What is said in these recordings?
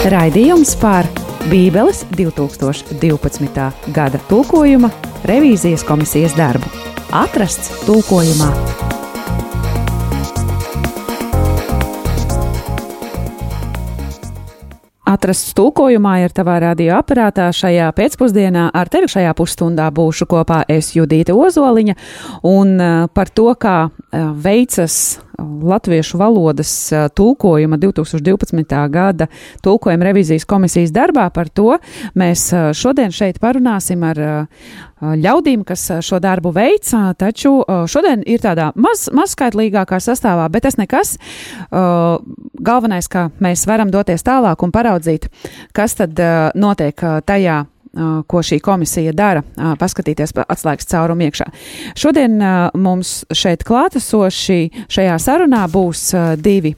Raidījums par Bībeles 2012. gada tulkojuma revīzijas komisijas darbu. Atrasts tulkojumā. Atrasts tulkojumā ir tavā radioaparātā šajā pēcpusdienā. Ar tevi šajā pusstundā būšu kopā es Judīta Ozoliņa un eh, par to, kā eh, veicas latviešu valodas tulkojuma 2012. gada tulkojuma revizijas komisijas darbā. Par to mēs šodien šeit parunāsim ar ļaudīm, kas šo darbu veic, taču šodien ir tādā maz, mazskaitlīgākā sastāvā, bet tas nekas. Galvenais, ka mēs varam doties tālāk un paraudzīt, kas tad notiek tajā ko šī komisija dara, paskatīties atslēgas caurumu iekšā. Šodien mums šeit klātesoši šajā sarunā būs divi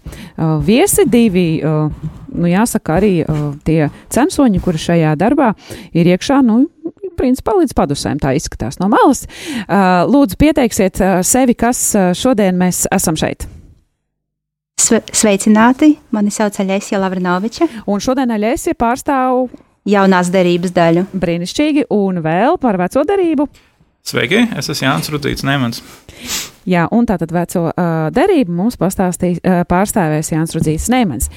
viesi, divi, nu jāsaka, arī tie censoņi, kuri šajā darbā ir iekšā, nu, principā līdz padusēm tā izskatās no malas. Lūdzu, pieteiksiet sevi, kas šodien mēs esam šeit. Sveicināti! Mani sauc Aļēsija Lavrinoviča. Un šodien Aļēsija pārstāv jaunās derības daļu. Brīnišķīgi, un vēl par veco derību. Sveiki, es esmu Jānis Rudīts Nemans. Jā, un tātad veco uh, derību mums pastāstīs, uh, pārstāvēs Jānis Rudzīts Neimans.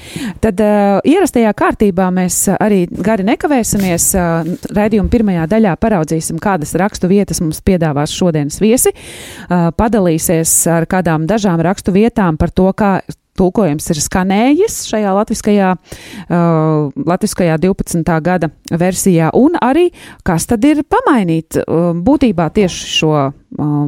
Tad uh, ierastajā kārtībā mēs arī gari nekavēsimies. Uh, Raidījuma pirmajā daļā paraudzīsim, kādas rakstu vietas mums piedāvās šodienas viesi. Uh, padalīsies ar kādām dažām rakstu vietām par to, kā tulkojums ir skanējis šajā latviskajā, uh, latviskajā 12. gada versijā, un arī kas tad ir pamainīt uh, būtībā tieši šo uh,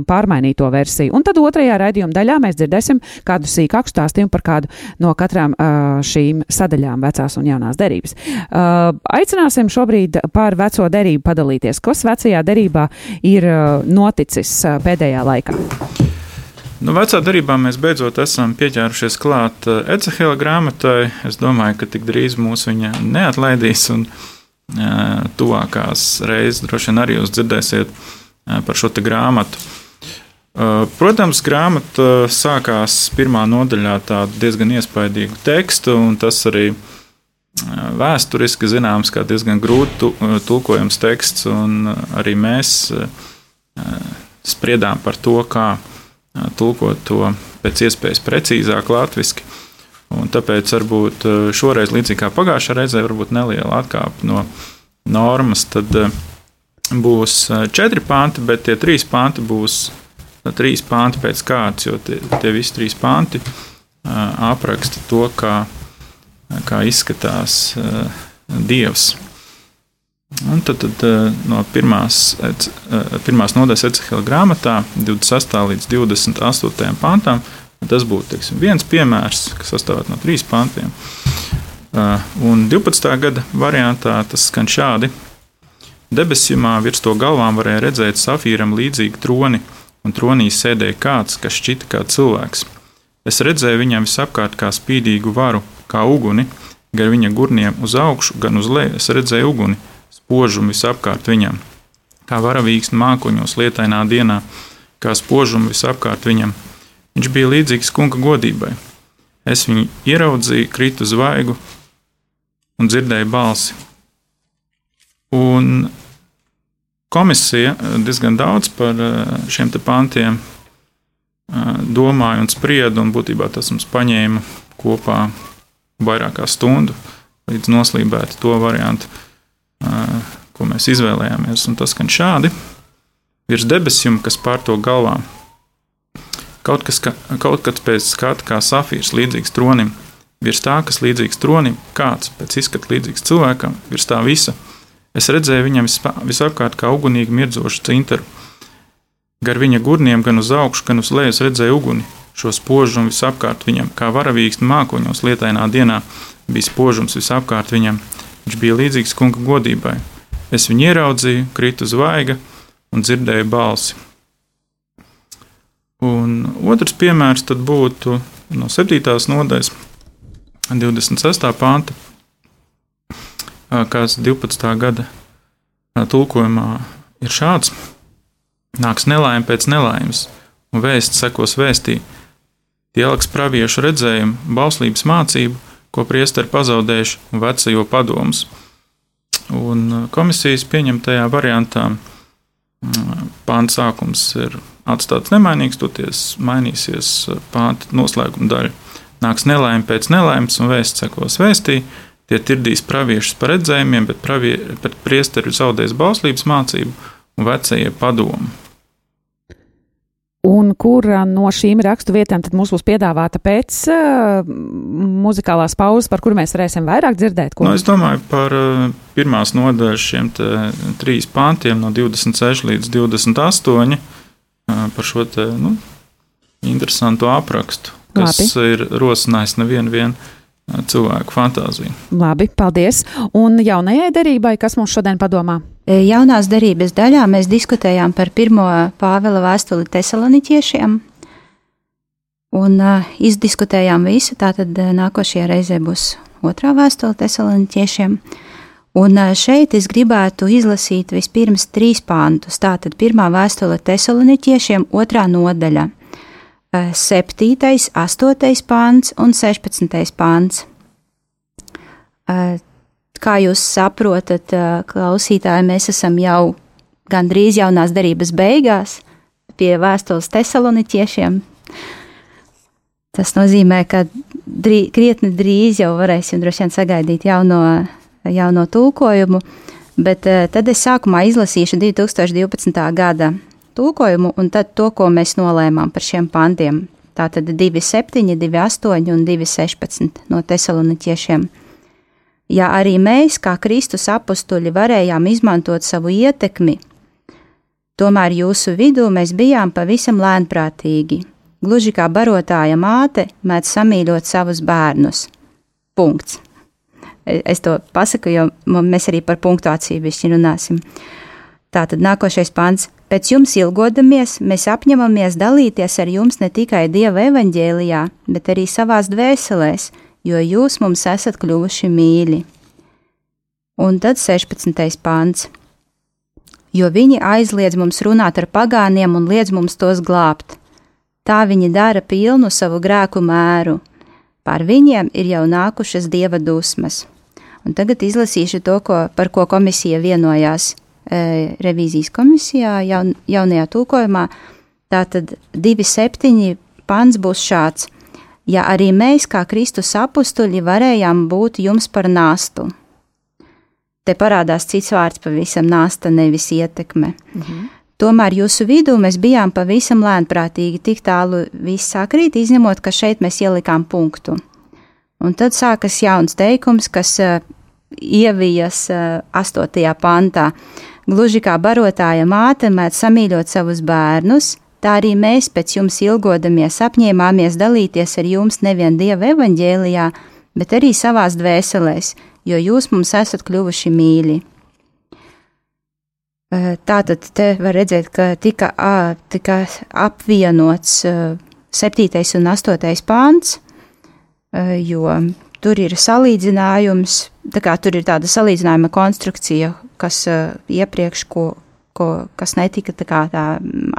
pārmainīto versiju. Un tad otrajā raidījuma daļā mēs dzirdēsim kādu sīkāku stāstījumu par kādu no katrām uh, šīm sadaļām vecās un jaunās derības. Uh, aicināsim šobrīd par veco derību padalīties. Kas vecajā derībā ir uh, noticis uh, pēdējā laikā? Nu, vecā darbā mēs beidzot esam pieķērušies klāt uh, Ecehela grāmatai. Es domāju, ka tik drīz mūs viņa neatlaidīs, un uh, tuvākās reizes droši vien arī jūs dzirdēsiet uh, par šo grāmatu. Uh, protams, grāmata sākās pirmā nodaļā tādu diezgan iespaidīgu tekstu, un tas arī vēsturiski zināms kā diezgan grūti tulkojams teksts, un arī mēs spriedām par to, kā tulkot to pēc iespējas precīzāk latviešu. Tāpēc varbūt šoreiz, līdzīgi kā pagājušā reizē, varbūt neliela atkāpe no normas. Tad būs četri panti, bet tie trīs panti būs trīs panti pēc kārtas, jo tie, tie visi trīs panti apraksta to, kā, kā izskatās Dievs. Un tad, tad eh, no pirmās, eh, pirmās nodaļas Ecehela grāmatā, 26. līdz 28. pantam, tas būtu teiksim, viens piemērs, kas sastāv no trīs pantiem. Eh, un 12. gada variantā tas skan šādi. Debesjumā virs to galvām varēja redzēt safīram līdzīgu troni, un tronī sēdēja kāds, kas šķita kā cilvēks. Es redzēju viņam visapkārt kā spīdīgu varu, kā uguni, gan viņa gurniem uz augšu, gan uz leju. Es redzēju uguni, spožumu visapkārt viņam, kā varavīgs mākoņos lietainā dienā, kā spožumu visapkārt viņam. Viņš bija līdzīgs kunga godībai. Es viņu ieraudzīju, kritu zvaigžu un dzirdēju balsi. Un komisija diezgan daudz par eh, šiem pantiem eh, domāja un sprieda, un būtībā tas mums paņēma kopā vairāk kā stundu, līdz noslīpētu to variantu ko mēs izvēlējāmies. Un tas skan šādi: virs debesīm, kas pār to galvā. Kaut kas, ka, kaut kas pēc skata kā safīrs, līdzīgs tronim, virs tā, kas līdzīgs tronim, kāds pēc izskata līdzīgs cilvēkam, virs tā visa. Es redzēju viņam visapkārt kā ugunīgi mirdzošu cintaru. Gar viņa gurniem, gan uz augšu, gan uz leju redzēju uguni, šo spožumu visapkārt viņam, kā varavīgs mākoņos lietainā dienā bija spožums visapkārt viņam. Viņš bija līdzīgs kunga godībai. Es viņu ieraudzīju, kritu zvaigžņa un dzirdēju balsi. Un otrs piemērs būtu no 7. nodaļas, 26. panta, kas 12. gada tulkojumā ir šāds: Nāks nelaime pēc nelaimes, un vēsts sekos vēstī. Tie liks praviešu redzējumu, bauslības mācību, ko priesteri pazaudējuši, vecajo padomus. Un komisijas pieņemtajā variantā pānta sākums ir atstāts nemainīgs, toties mainīsies pānta noslēguma daļa. Nāks nelaime pēc nelaimes, un vēsts sekos vēstī. Tie tirdīs praviešus par redzējumiem, bet, pravie, bet priesteri zaudēs bauslības mācību un vecie padomu. Un kura no šīm rakstu vietām tad mums būs piedāvāta pēc uh, muzikālās pauzes, par kuru mēs varēsim vairāk dzirdēt? Nu, es domāju par uh, pirmās nodaļas šiem trīs pāntiem, no 26 līdz 28, uh, par šo te, nu, interesantu aprakstu, kas Labi. ir rosinājis nevienu vienu cilvēku fantāziju. Labi, paldies. Un jaunajai derībai, kas mums šodien padomā? E, jaunās derības daļā mēs diskutējām par pirmo Pāvela vēstuli tesaloniķiešiem. Un uh, izdiskutējām visu, tātad nākošajā reizē būs otrā vēstule tesaloniķiešiem. Un uh, šeit es gribētu izlasīt vispirms trīs pāntus. Tātad pirmā vēstule tesaloniķiešiem, otrā nodaļa. 7., 8. pāns un 16. pāns. Kā jūs saprotat, klausītāji, mēs esam jau gandrīz jaunās darības beigās pie vēstules tesaloniķiešiem. Tas nozīmē, ka drī, krietni drīz jau varēsim droši vien sagaidīt jauno, jauno tulkojumu, bet tad es sākumā izlasīšu 2012. gada tulkojumu un tad to, ko mēs nolēmām par šiem pantiem. Tātad 2,7, 2,8 un 2,16 no tesaloniķiešiem. Ja arī mēs, kā Kristus apstuļi, varējām izmantot savu ietekmi, tomēr jūsu vidū mēs bijām pavisam lēnprātīgi, gluži kā barotāja māte mēdz samīļot savus bērnus. Punkts. Es to pasaku, jo mēs arī par punktuāciju višķi runāsim. Tātad nākošais pants. Pēc jums ilgodamies, mēs apņemamies dalīties ar jums ne tikai Dieva evaņģēlijā, bet arī savās dvēselēs, jo jūs mums esat kļuvuši mīļi. Un tad 16. pāns. Jo viņi aizliedz mums runāt ar pagāniem un liedz mums tos glābt. Tā viņi dara pilnu savu grēku mēru. Pār viņiem ir jau nākušas dieva dusmas. Un tagad izlasīšu to, ko, par ko komisija vienojās E, revīzijas komisijā, jaun, jaunajā tulkojumā. Tātad 2,7 pants būs šāds. Ja arī mēs, kā Kristus apstuļi, varējām būt jums par nāstu. Te parādās cits vārds pavisam nāsta, nevis ietekme. Mhm. Tomēr jūsu vidū mēs bijām pavisam lēnprātīgi, tik tālu viss sakrīt, izņemot, ka šeit mēs ielikām punktu. Un tad sākas jauns teikums, kas uh, ievijas uh, 8. pantā. Gluži kā barotāja māte mēdz samīļot savus bērnus, tā arī mēs pēc jums ilgodamies apņēmāmies dalīties ar jums nevien Dieva evaņģēlijā, bet arī savās dvēselēs, jo jūs mums esat kļuvuši mīļi. Tātad te var redzēt, ka tika, tika apvienots 7. un 8. pāns, jo tur ir salīdzinājums, tā kā tur ir tāda salīdzinājuma konstrukcija, kas iepriekš, ko, ko, kas netika tā kā tā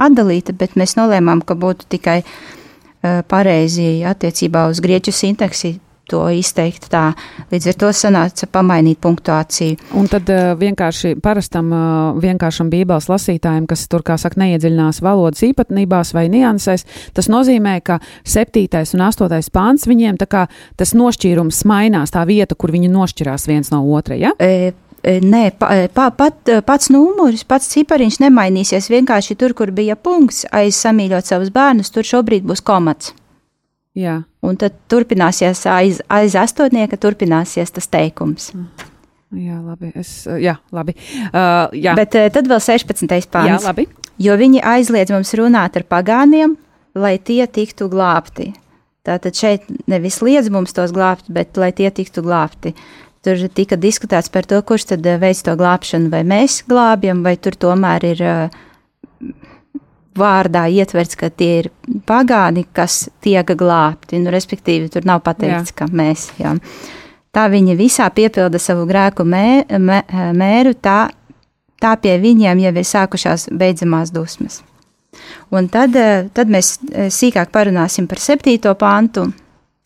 atdalīta, bet mēs nolēmām, ka būtu tikai uh, pareizi attiecībā uz grieķu sintaksi to izteikt tā. Līdz ar to sanāca pamainīt punktuāciju. Un tad uh, vienkārši parastam, uh, vienkāršam bībeles lasītājam, kas tur, kā saka, neiedziļinās valodas īpatnībās vai niansēs, tas nozīmē, ka septītais un astotais pāns viņiem tā kā tas nošķīrums mainās, tā vieta, kur viņi nošķirās viens no otra, ja? E Nē, pa, pa, pat, pats numurs, pats cipariņš nemainīsies. Vienkārši tur, kur bija punkts, aiz samīļot savus bērnus, tur šobrīd būs komats. Jā. Un tad turpināsies aiz, aiz astotnieka, turpināsies tas teikums. Jā, labi. Es, jā, labi. Uh, jā. Bet tad vēl 16. pāns. Jā, labi. Jo viņi aizliedz mums runāt ar pagāniem, lai tie tiktu glābti. Tātad šeit nevis liedz mums tos glābt, bet lai tie tiktu glābti. Tur tika diskutēts par to, kurš tad eh, veids to glābšanu, vai mēs glābjam, vai tur tomēr ir uh, vārdā ietverts, ka tie ir pagāni, kas tiek glābti. Nu, respektīvi, tur nav pateikts, jā. ka mēs. Jā. Tā viņi visā piepilda savu grēku mē, mē, mēru, tā, tā pie viņiem jau ir sākušās beidzamās dusmas. Un tad, eh, tad mēs sīkāk parunāsim par septīto pantu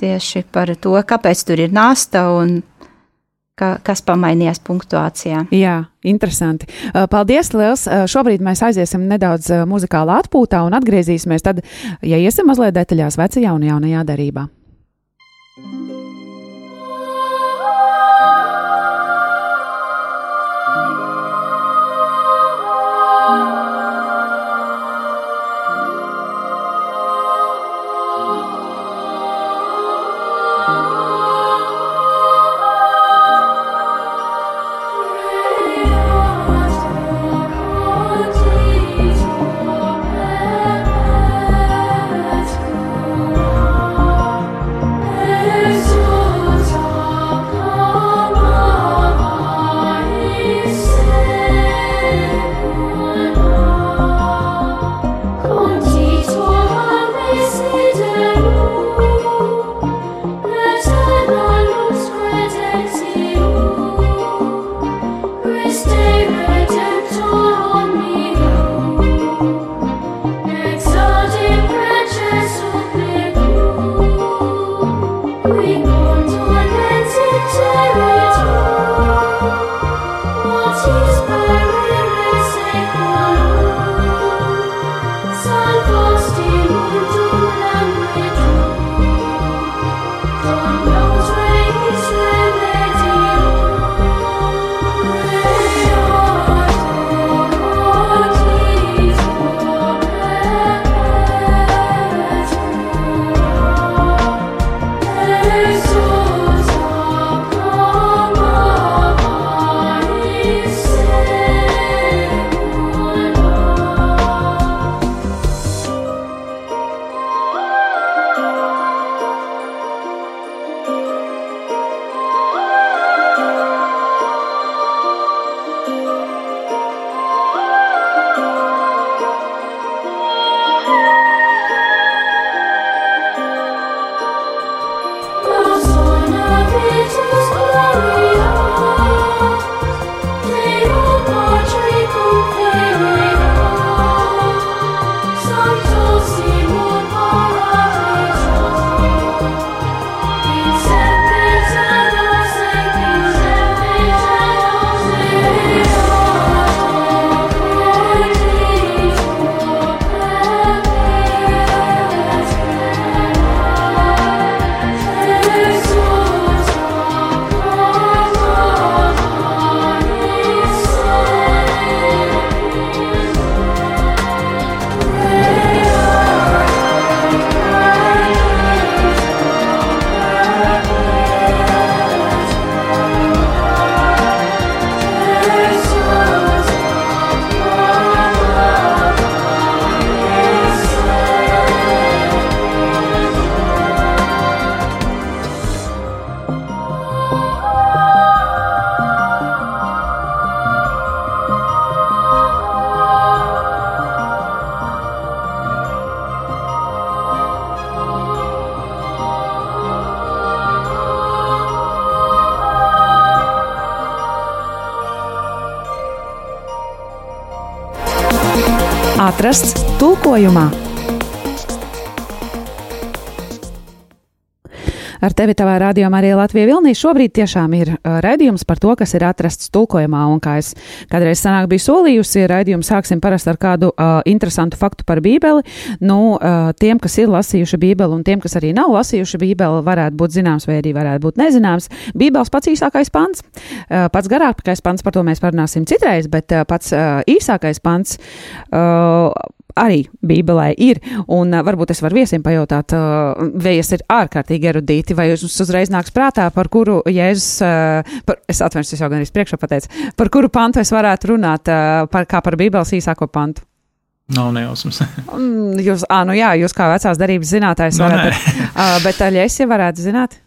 tieši par to, kāpēc tur ir nasta un ka, kas pamainījās punktuācijā. Jā, interesanti. Paldies, Liels! Šobrīd mēs aiziesim nedaudz muzikālā atpūtā un atgriezīsimies tad, ja iesim mazliet detaļās vecajā un jaunajā darībā. Atrasts tulkojumā. Ar tevi tavā rādījumā arī Latvija Vilnī šobrīd tiešām ir uh, raidījums par to, kas ir atrasts tulkojumā, un kā es kādreiz sanāk biju solījusi, raidījumu sāksim parasti ar kādu uh, interesantu faktu par Bībeli. Nu, uh, tiem, kas ir lasījuši Bībeli, un tiem, kas arī nav lasījuši Bībeli, varētu būt zināms vai arī varētu būt nezināms. Bībeles pats īsākais pants, uh, pats garākais pants, par to mēs parunāsim citreiz, bet uh, pats uh, īsākais pants. Uh, arī Bībelē ir. Un uh, varbūt es varu viesiem pajautāt, uh, vējas ir ārkārtīgi erudīti, vai jums uzreiz nāks prātā, par kuru Jēzus, uh, par, es atvainojos, es jau gan arī priekšā pateicu, par kuru pantu es varētu runāt, uh, par, kā par Bībeles īsāko pantu. Nav nejausmas. jūs, ā, nu jā, jūs kā vecās darības zinātājs Nu, varat, nē. uh, bet Aļēsi varētu zināt.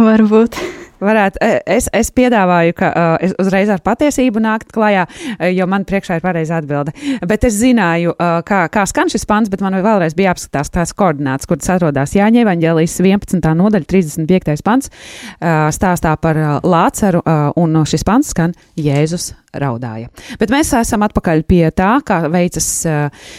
Varbūt. Varētu, e, es, es piedāvāju, ka uh, es uzreiz ar patiesību nākt klajā, uh, jo man priekšā ir pareiza atbilde. Bet es zināju, uh, kā, kā skan šis pants, bet man vēlreiz bija jāapskatās tās koordinātas, kuras atrodas Jāņa Evanģēlijas 11. nodaļa, 35. pants, uh, stāstā par uh, Lāceru, uh, un šis pants skan Jēzus raudāja. Bet mēs esam atpakaļ pie tā, kā veicas. Uh,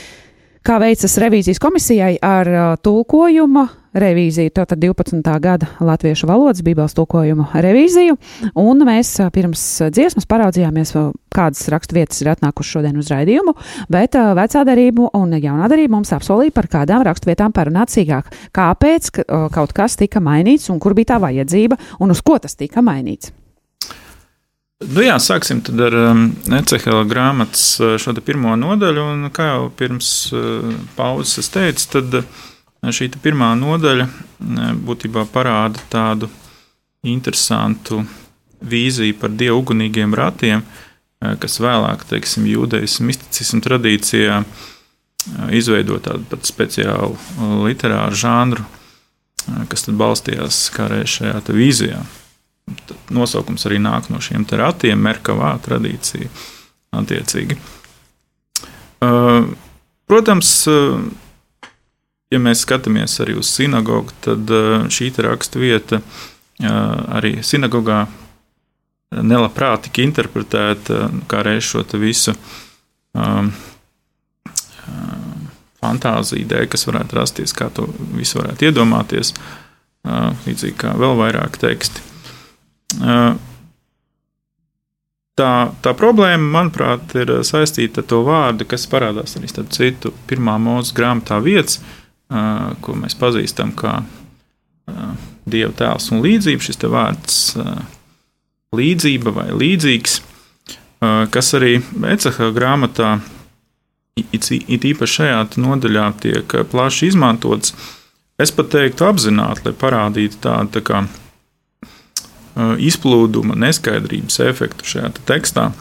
Kā veicas revīzijas komisijai ar uh, tulkojuma revīziju, tātad 12. gada latviešu valodas bībeles tulkojumu revīziju, un mēs pirms dziesmas paraudzījāmies, kādas raksturvietas ir atnākušas šodien uz raidījumu, bet vecā darība un jaunā darība mums apsolīja par kādām raksturvietām parunāt sīkāk. Kāpēc ka, kaut kas tika mainīts un kur bija tā vajadzība un uz ko tas tika mainīts? Nu jā, sāksim ar Ecehela grāmatas šo pirmo nodaļu. Un, kā jau pirms pauzes es teicu, tad uh, šī pirmā nodaļa būtībā parāda tādu interesantu vīziju par dievu ugunīgiem ratiem, kas vēlāk, teiksim, jūdejas misticismu tradīcijā izveido tādu pat speciālu literāru žanru, kas tad balstījās reiz šajā vīzijā. Tad nosaukums arī nāk no šiem ratiem, Merkavā tradīcija. Attiecīgi. Protams, ja mēs skatāmies arī uz sinagogu, tad šī raksta vieta arī sinagogā nelabprāt tika interpretēta kā reiz šo visu um, fantāziju dēļ, kas varētu rasties, kā to visu varētu iedomāties, uh, līdzīgi kā vēl vairāk teksti. Tā, tā problēma, manuprāt, ir saistīta ar to vārdu, kas parādās arī starp citu pirmā mūža grāmatā vietas, ko mēs pazīstam kā Dieva tēls un līdzība. Šis vārds līdzība vai līdzīgs, kas arī Eceha grāmatā, it, it īpaši šajā nodaļā, tiek plaši izmantots. Es pat teiktu apzināti, lai parādītu tādu tā kā Uh, izplūduma, neskaidrības efektu šajā te tekstā.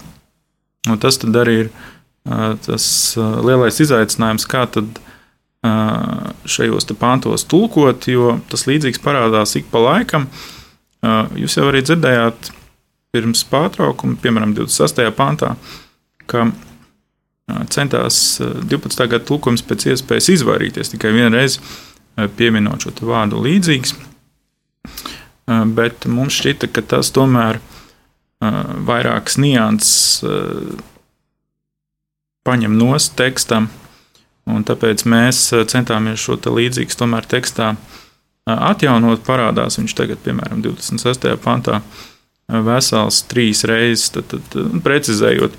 Un tas arī ir uh, tas uh, lielais izaicinājums, kā tad šajos pantos tulkot, jo tas līdzīgs parādās ik pa laikam. Jūs jau arī dzirdējāt pirms pārtraukuma, piemēram, 26. pantā, ka centās 12. gada tulkojums pēc iespējas izvairīties tikai vienreiz pieminot šo vārdu līdzīgs bet mums šķita, ka tas tomēr vairākas nianses paņem nost tekstam, un tāpēc mēs centāmies šo te līdzīgu tomēr tekstā atjaunot. Parādās viņš tagad, piemēram, 26. pantā, vesels trīs reizes, tad, tad, precizējot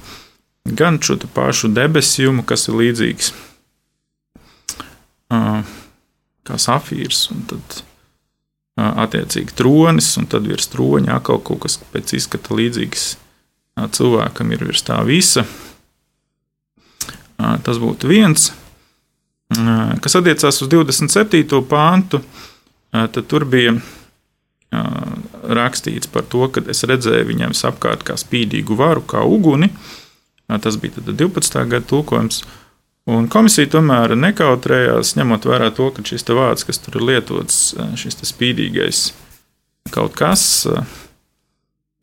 gan šo pašu debesjumu, kas ir līdzīgs kā safīrs, un tad attiecīgi tronis, un tad virs troņa atkal kaut kas pēc izskata līdzīgs cilvēkam ir virs tā visa. Tas būtu viens. Kas attiecās uz 27. pāntu, tad tur bija rakstīts par to, ka es redzēju viņam apkārt kā spīdīgu varu, kā uguni. Tas bija 12. gada tulkojums. Un komisija tomēr nekautrējās, ņemot vērā to, ka šis vārds, kas tur ir lietots, šis spīdīgais kaut kas,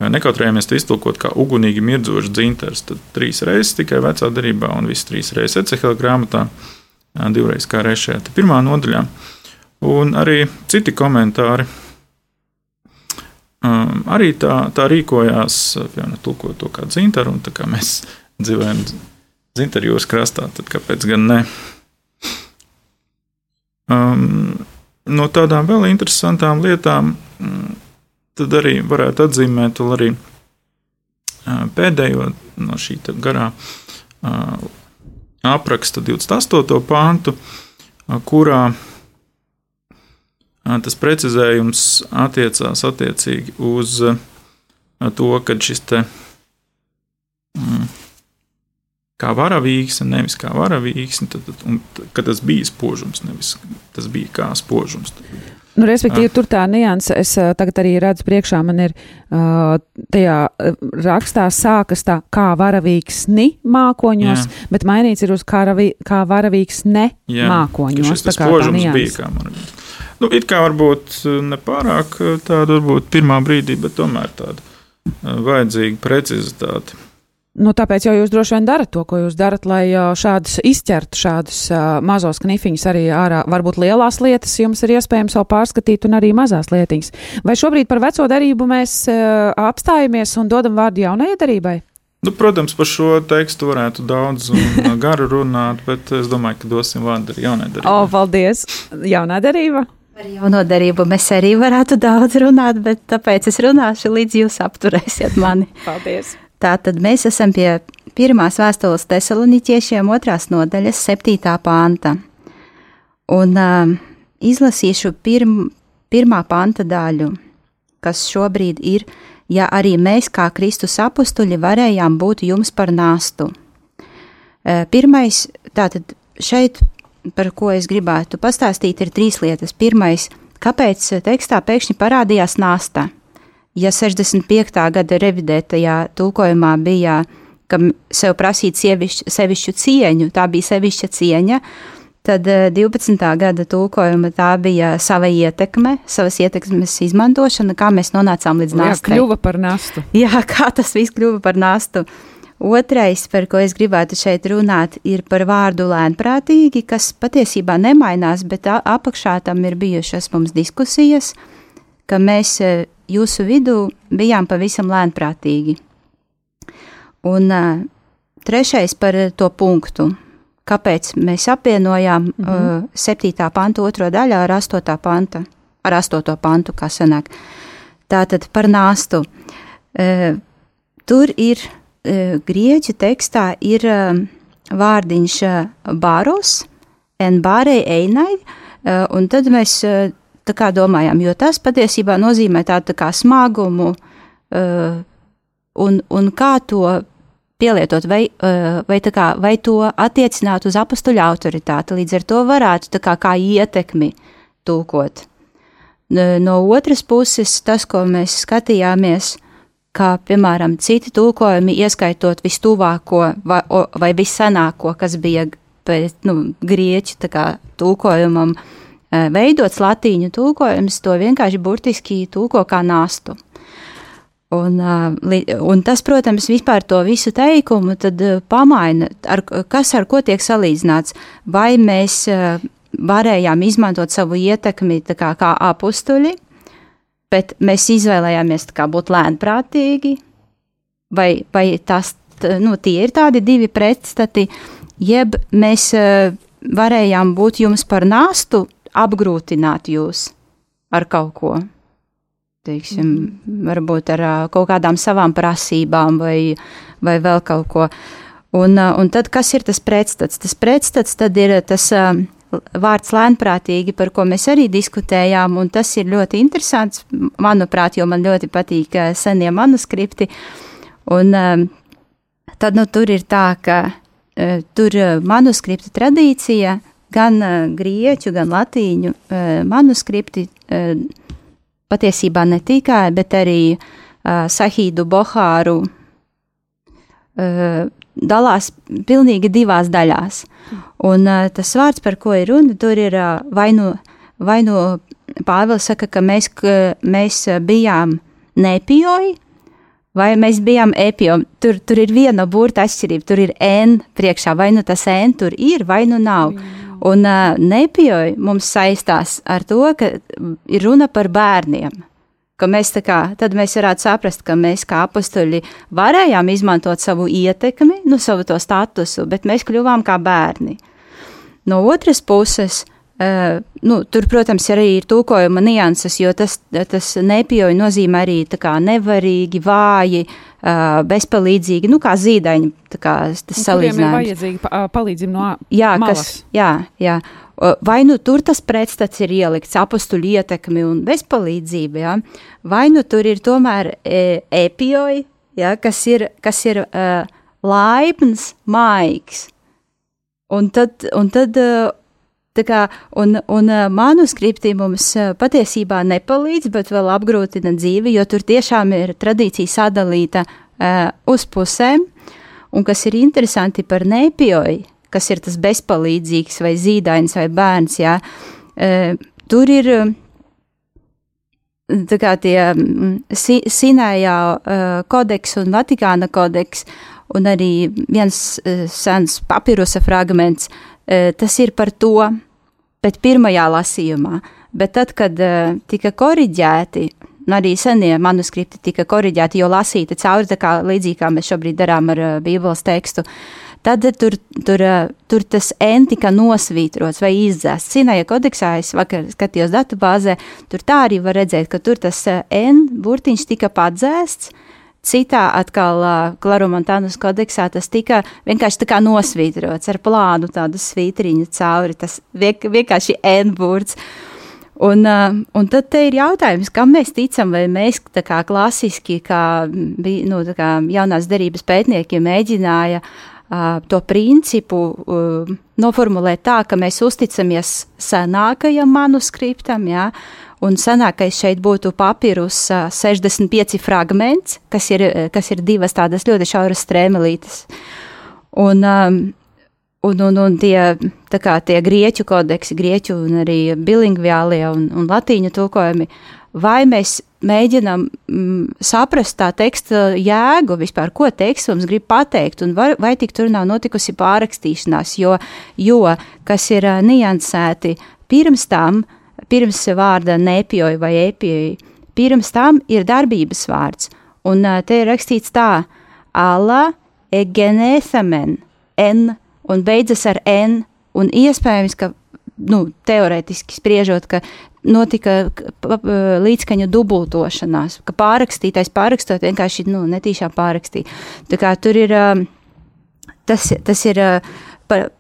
nekautrējāmies to iztulkot kā ugunīgi mirdzošs dzintars. Tad trīs reizes tikai vecā darbā, un visas trīs reizes Ecehela grāmatā, divreiz kā reiz šajā pirmā nodaļā. Un arī citi komentāri um, arī tā, tā rīkojās, piemēram, tulkot to kā dzintaru, un tā kā mēs dzīvojam Zintarjūras krastā, tad kāpēc gan ne? Um, no tādām vēl interesantām lietām, mm, tad arī varētu atzīmēt arī uh, pēdējo no šī garā uh, apraksta 28. pāntu, kurā tas precizējums attiecās attiecīgi uz to, ka šis te. Mm, kā varavīgs, nevis kā varavīgs, tad, tad, un, ka tas bija spožums, nevis tas bija kā spožums. Nu, respektīvi, ah. tur tā nianse, es uh, tagad arī redzu priekšā, man ir uh, tajā rakstā sākas tā kā varavīgs ni mākoņos, Jā. bet mainīts ir uz kā, ravi, kā varavīgs ne Jā, mākoņos. Tas spožums bija kā man. Nu, it kā varbūt nepārāk tāda, varbūt pirmā brīdī, bet tomēr tāda vajadzīga precizitāte. Nu, tāpēc jau jūs droši vien darat to, ko jūs darat, lai šādus izķertu, šādus uh, mazos knifiņus arī ārā. Varbūt lielās lietas jums ir iespējams vēl pārskatīt, un arī mazās lietiņas. Vai šobrīd par veco darību mēs uh, apstājamies un dodam vārdu jaunajai darībai? Nu, protams, par šo tekstu varētu daudz un garu runāt, bet es domāju, ka dosim vārdu arī jaunai darībai. O, paldies! Jaunā darība! Par jauno darību mēs arī varētu daudz runāt, bet tāpēc es runāšu, līdz jūs apturēsiet mani. Paldies! Tātad mēs esam pie pirmās vēstules tesaloniķiešiem otrās nodaļas septītā panta. Un uh, izlasīšu pirm, pirmā panta daļu, kas šobrīd ir, ja arī mēs, kā Kristus apstuļi, varējām būt jums par nāstu. Uh, pirmais, tātad šeit, par ko es gribētu pastāstīt, ir trīs lietas. Pirmais, kāpēc tekstā pēkšņi parādījās nāsta? Ja 65. gada revidētajā tulkojumā bija, ka sev prasīt sievišķu, sevišķu cieņu, tā bija sevišķa cieņa, uh, Tad 12. Eh, gada tulkojuma tā bija sava ietekme, savas ietekmes izmantošana, kā mēs nonācām līdz nāstai. Jā, kļuva par nastu. Jā, kā tas viss kļuva par nastu. Otrais, par ko es gribētu šeit runāt, ir par vārdu lēnprātīgi, kas patiesībā nemainās, bet apakšā tam ir bijušas mums diskusijas, ka mēs eh, jūsu vidū bijām pavisam lēnprātīgi. Un uh, trešais par to punktu kāpēc mēs apvienojām mm -hmm. uh, 7. pantu otro daļu ar 8. panta, ar 8. pantu, kā sanāk. Tātad par nāstu. Uh, tur ir grieķu tekstā ir vārdiņš baros, en bārei einai, un tad mēs tā kā domājām, jo tas patiesībā nozīmē tādu tā kā smagumu, uh, un, un kā to pielietot, vai, eh, vai, kā, vai to attiecināt uz apstuļu autoritāti. Līdz ar to varētu kā, kā ietekmi tulkot. No otras puses, tas, ko mēs skatījāmies, kā piemēram citi tulkojumi, ieskaitot vistuvāko vai, vai vissenāko, kas bija pēc nu, grieķu kā, tulkojumam, eh, veidots latīņu tulkojums, to vienkārši burtiski tulko kā nāstu. Un, un tas, protams, vispār to visu teikumu tad pamaina, ar, kas ar ko tiek salīdzināts. Vai mēs varējām izmantot savu ietekmi kā, kā apstuļi, bet mēs izvēlējāmies būt lēnprātīgi, vai, vai tas, nu, tie ir tādi divi pretstati, jeb mēs varējām būt jums par nāstu, apgrūtināt jūs ar kaut ko teiksim, varbūt ar kaut kādām savām prasībām vai, vai vēl kaut ko. Un, un tad, kas ir tas pretstats? Tas pretstats tad ir tas vārds lēnprātīgi, par ko mēs arī diskutējām, un tas ir ļoti interesants, manuprāt, jo man ļoti patīk senie manuskripti. Un tad, nu, tur ir tā, ka tur manuskripta tradīcija, gan grieķu, gan latīņu manuskripti patiesībā ne tikai, bet arī Sahīdu Bohāru dalās pilnīgi divās daļās. Un tas vārds, par ko ir runa, tur ir vai nu, vai nu Pāvils saka, ka mēs, ka mēs bijām nepioji, vai mēs bijām epioji. Tur, tur ir viena burta atšķirība, tur ir N priekšā, vai nu tas N tur ir, vai nu nav. Mm. Un uh, nepioja mums saistās ar to, ka ir runa par bērniem. Mēs kā, tad mēs varētu saprast, ka mēs kā apstuļi varējām izmantot savu ietekmi, nu, savu to statusu, bet mēs kļuvām kā bērni. No otras puses, Uh, nu, tur, protams, arī ir tūkojuma nianses, jo tas, tas nepioja nozīmē arī nevarīgi, vāji, uh, bezpalīdzīgi, nu, kā zīdaiņi. Kā tas salīdzinājums. Ir vajadzīga palīdzība no jā, malas. Kas, jā, jā. Vai nu tur tas pretstats ir ielikts apstuļu ietekmi un bezpalīdzība, jā? vai nu tur ir tomēr e, epioji, jā, kas ir, kas ir uh, laipns, maigs. Un tad, un tad uh, Kā, un, un manuskripti mums patiesībā nepalīdz, bet vēl apgrūtina dzīvi, jo tur tiešām ir tradīcija sadalīta uh, uz pusēm. Un kas ir interesanti par nepioju, kas ir tas bezpalīdzīgs vai zīdainis vai bērns, jā, uh, tur ir tā kā tie si, Sinējā uh, kodeks un Vatikāna kodeks, un arī viens uh, sens papirusa fragments, uh, tas ir par to, bet pirmajā lasījumā. Bet tad, kad uh, tika korģēti arī senie manuskripti tika koriģēti, jo lasīti cauri, tā kā līdzīgi kā mēs šobrīd darām ar uh, Bībeles tekstu. Tad tur, tur, tur tas N tika nosvītrots vai izdzēsts. Cināja kodeksā, es vakar skatījos datubāzē, tur tā arī var redzēt, ka tur tas N burtiņš tika padzēsts, Citā atkal uh, Klarumontānas kodeksā tas tika vienkārši tā kā nosvītrots ar plānu tādu svītriņu cauri, tas vienkārši N-burts. Un, uh, un tad ir jautājums, kam mēs ticam, vai mēs tā kā klasiski, kā, nu, tā kā jaunās derības pētnieki mēģināja uh, to principu uh, noformulēt tā, ka mēs uzticamies senākajam manuskriptam, jā, ja, Un senākais šeit būtu papīrus 65 fragments, kas ir, kas ir divas tādas ļoti šauras strēmelītes. Un, un, un, un tie, kā, tie grieķu kodeksi, grieķu un arī bilingviālie un, un latīņu tulkojumi, vai mēs mēģinam mm, saprast tā teksta jēgu vispār, ko teksts mums grib pateikt, un var, vai tik tur nav notikusi pārrakstīšanās, jo, jo kas ir niansēti pirms tam, uh, pirms vārda nepjoja vai epjoja. Pirms tam ir darbības vārds, un te ir rakstīts tā: Allah egenesamen, n, un beidzas ar n, un iespējams, ka, nu, teorētiski spriežot, ka notika līdzskaņu dubultošanās, ka pārrakstītais pārrakstot vienkārši, nu, netīšām pārrakstīja. Tā kā tur ir, tas, tas ir par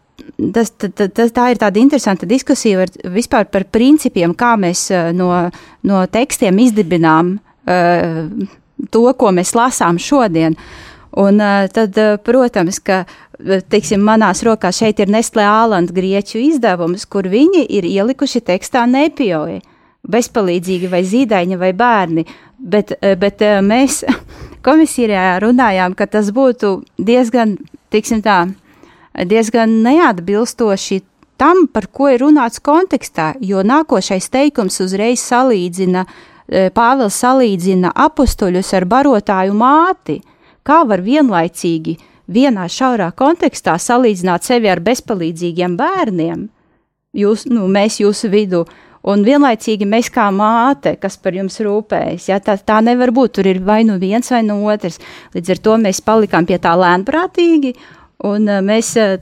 tas, tas, tā ir tāda interesanta diskusija vispār par principiem, kā mēs eh, no, no tekstiem izdibinām uh, to, ko mēs lasām šodien. Un uh, tad, protams, ka teiksim, manās rokās šeit ir Nestlé Ālanda grieķu izdevums, kur viņi ir ielikuši tekstā nepioji, bezpalīdzīgi vai zīdaiņi vai bērni. Bet, bet mēs komisijā runājām, ka tas būtu diezgan, tiksim tā, diezgan neatbilstoši tam, par ko ir runāts kontekstā, jo nākošais teikums uzreiz salīdzina, e, Pāvils salīdzina apustuļus ar barotāju māti. Kā var vienlaicīgi vienā šaurā kontekstā salīdzināt sevi ar bezpalīdzīgiem bērniem? Jūs, nu, mēs jūsu vidū, un vienlaicīgi mēs kā māte, kas par jums rūpējas. Ja, tā, tā nevar būt. Tur ir vai nu viens, vai nu otrs. Līdz ar to mēs palikām pie tā lēnprātīgi Un uh, mēs uh,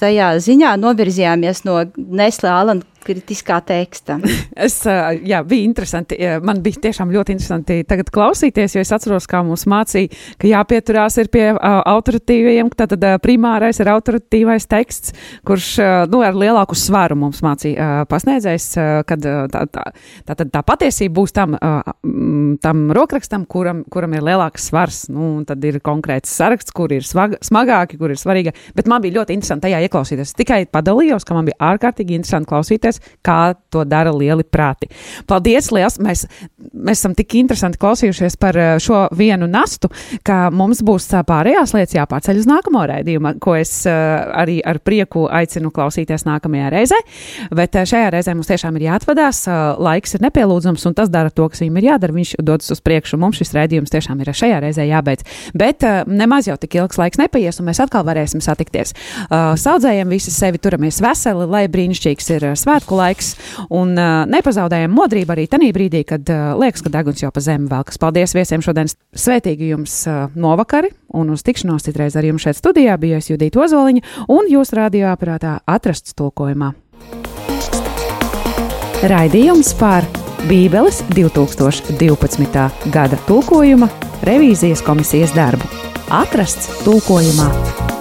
tajā ziņā novirzījāmies no Nesla Alana kritiskā teksta. es, jā, bija interesanti. Man bija tiešām ļoti interesanti tagad klausīties, jo es atceros, kā mums mācīja, ka jāpieturās ir pie uh, autoritīvajiem, tātad uh, primārais ir autoritīvais teksts, kurš, uh, nu, ar lielāku svaru mums mācīja uh, pasniedzējs, uh, kad uh, tā, tā, tā, tā, tā patiesība būs tam, uh, tam rokrakstam, kuram, kuram ir lielāks svars, nu, tad ir konkrēts saraksts, kur ir svag, smagāki, kur ir svarīgāki, bet man bija ļoti interesanti tajā ieklausīties. Tikai padalījos, ka man bija ārkārtīgi interesanti klausīties klausīties, kā to dara lieli prāti. Paldies, liels! Mēs, mēs esam tik interesanti klausījušies par eh, šo vienu nastu, ka mums būs pārējās lietas jāpārceļ uz nākamo raidījumu, ko es eh, arī ar prieku aicinu klausīties nākamajā reizē. Bet eh, šajā reizē mums tiešām ir jāatvadās, laiks ir nepielūdzams, un tas dara to, kas viņam ir jādara. Viņš dodas uz priekšu, mums šis raidījums tiešām ir šajā reizē jābeidz. Bet nemaz jau tik ilgs laiks nepaies, un mēs atkal varēsim satikties. Saudzējiem visi sevi turamies veseli, lai brīnišķīgs ir svētku svētku laiks, un uh, nepazaudējam modrību arī tajā brīdī, kad uh, liekas, ka deguns jau pa zemi velkas. Paldies viesiem šodien! Svētīgi jums uh, novakari, un uz tikšanos citreiz ar jums šeit studijā bija Judita Ozoliņa un jūsu radioaparātā atrasts tulkojumā. Raidījums par Bībeles 2012. gada tulkojuma revīzijas komisijas darbu atrasts tulkojumā.